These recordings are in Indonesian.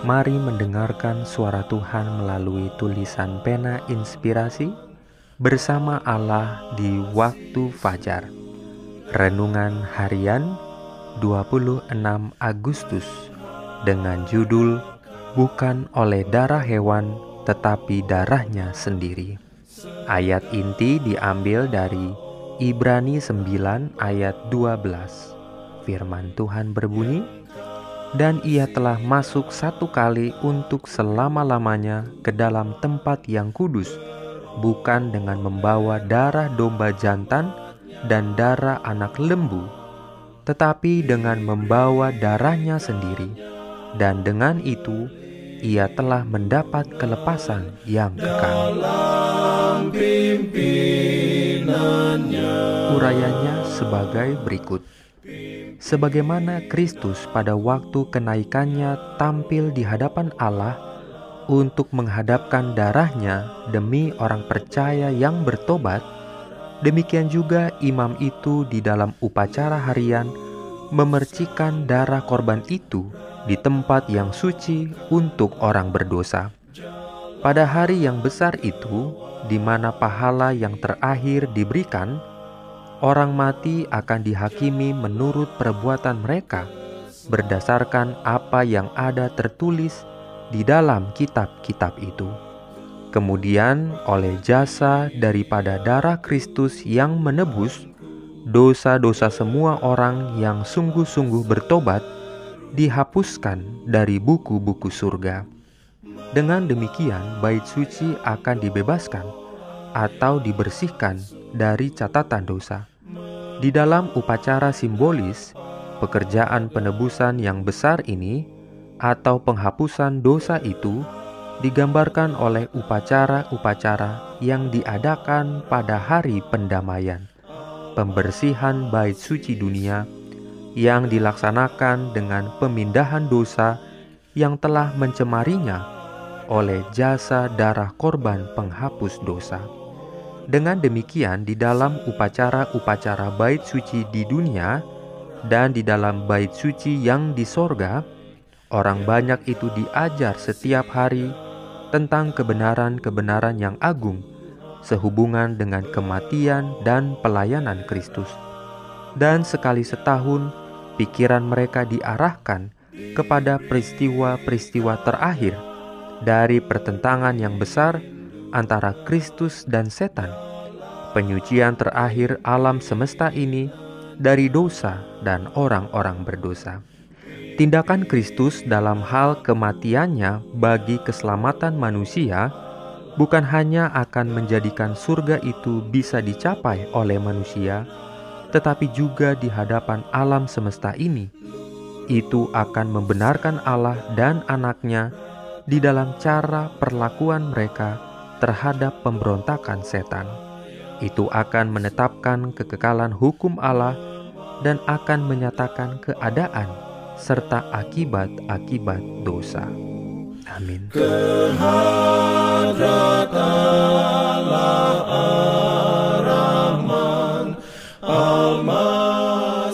Mari mendengarkan suara Tuhan melalui tulisan pena inspirasi bersama Allah di waktu fajar. Renungan harian 26 Agustus dengan judul Bukan oleh darah hewan tetapi darahnya sendiri. Ayat inti diambil dari Ibrani 9 ayat 12. Firman Tuhan berbunyi, dan ia telah masuk satu kali untuk selama-lamanya ke dalam tempat yang kudus, bukan dengan membawa darah domba jantan dan darah anak lembu, tetapi dengan membawa darahnya sendiri, dan dengan itu ia telah mendapat kelepasan yang kekal. Urayanya sebagai berikut sebagaimana Kristus pada waktu kenaikannya tampil di hadapan Allah untuk menghadapkan darahnya demi orang percaya yang bertobat, demikian juga imam itu di dalam upacara harian memercikan darah korban itu di tempat yang suci untuk orang berdosa. Pada hari yang besar itu, di mana pahala yang terakhir diberikan, orang mati akan dihakimi menurut perbuatan mereka berdasarkan apa yang ada tertulis di dalam kitab-kitab itu. Kemudian, oleh jasa daripada darah Kristus yang menebus dosa-dosa semua orang yang sungguh-sungguh bertobat, dihapuskan dari buku-buku surga. Dengan demikian, bait suci akan dibebaskan atau dibersihkan dari catatan dosa. Di dalam upacara simbolis, pekerjaan penebusan yang besar ini atau penghapusan dosa itu digambarkan oleh upacara-upacara yang diadakan pada hari pendamaian, pembersihan bait suci dunia yang dilaksanakan dengan pemindahan dosa yang telah mencemarinya oleh jasa darah korban penghapus dosa. Dengan demikian, di dalam upacara-upacara bait suci di dunia dan di dalam bait suci yang di sorga, orang banyak itu diajar setiap hari tentang kebenaran-kebenaran yang agung sehubungan dengan kematian dan pelayanan Kristus. Dan sekali setahun, pikiran mereka diarahkan kepada peristiwa-peristiwa terakhir dari pertentangan yang besar antara Kristus dan setan, penyucian terakhir alam semesta ini dari dosa dan orang-orang berdosa. Tindakan Kristus dalam hal kematiannya bagi keselamatan manusia bukan hanya akan menjadikan surga itu bisa dicapai oleh manusia, tetapi juga di hadapan alam semesta ini. Itu akan membenarkan Allah dan anaknya di dalam cara perlakuan mereka terhadap pemberontakan setan. Itu akan menetapkan kekekalan hukum Allah dan akan menyatakan keadaan serta akibat-akibat dosa. Amin.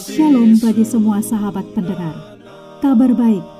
Shalom bagi semua sahabat pendengar. Kabar baik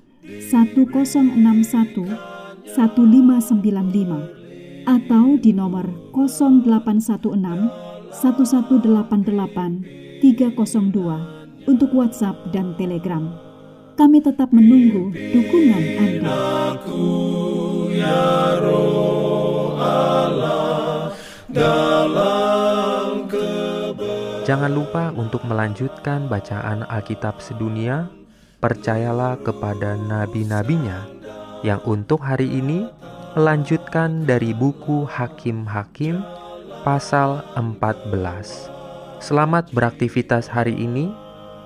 1061 1595 atau di nomor 0816 1188 302 untuk WhatsApp dan Telegram. Kami tetap menunggu dukungan Anda. Jangan lupa untuk melanjutkan bacaan Alkitab sedunia Percayalah kepada nabi-nabinya yang untuk hari ini melanjutkan dari buku Hakim-Hakim pasal 14. Selamat beraktivitas hari ini.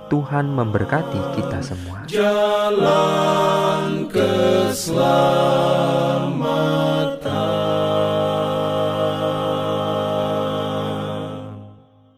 Tuhan memberkati kita semua. Jalan keselamatan.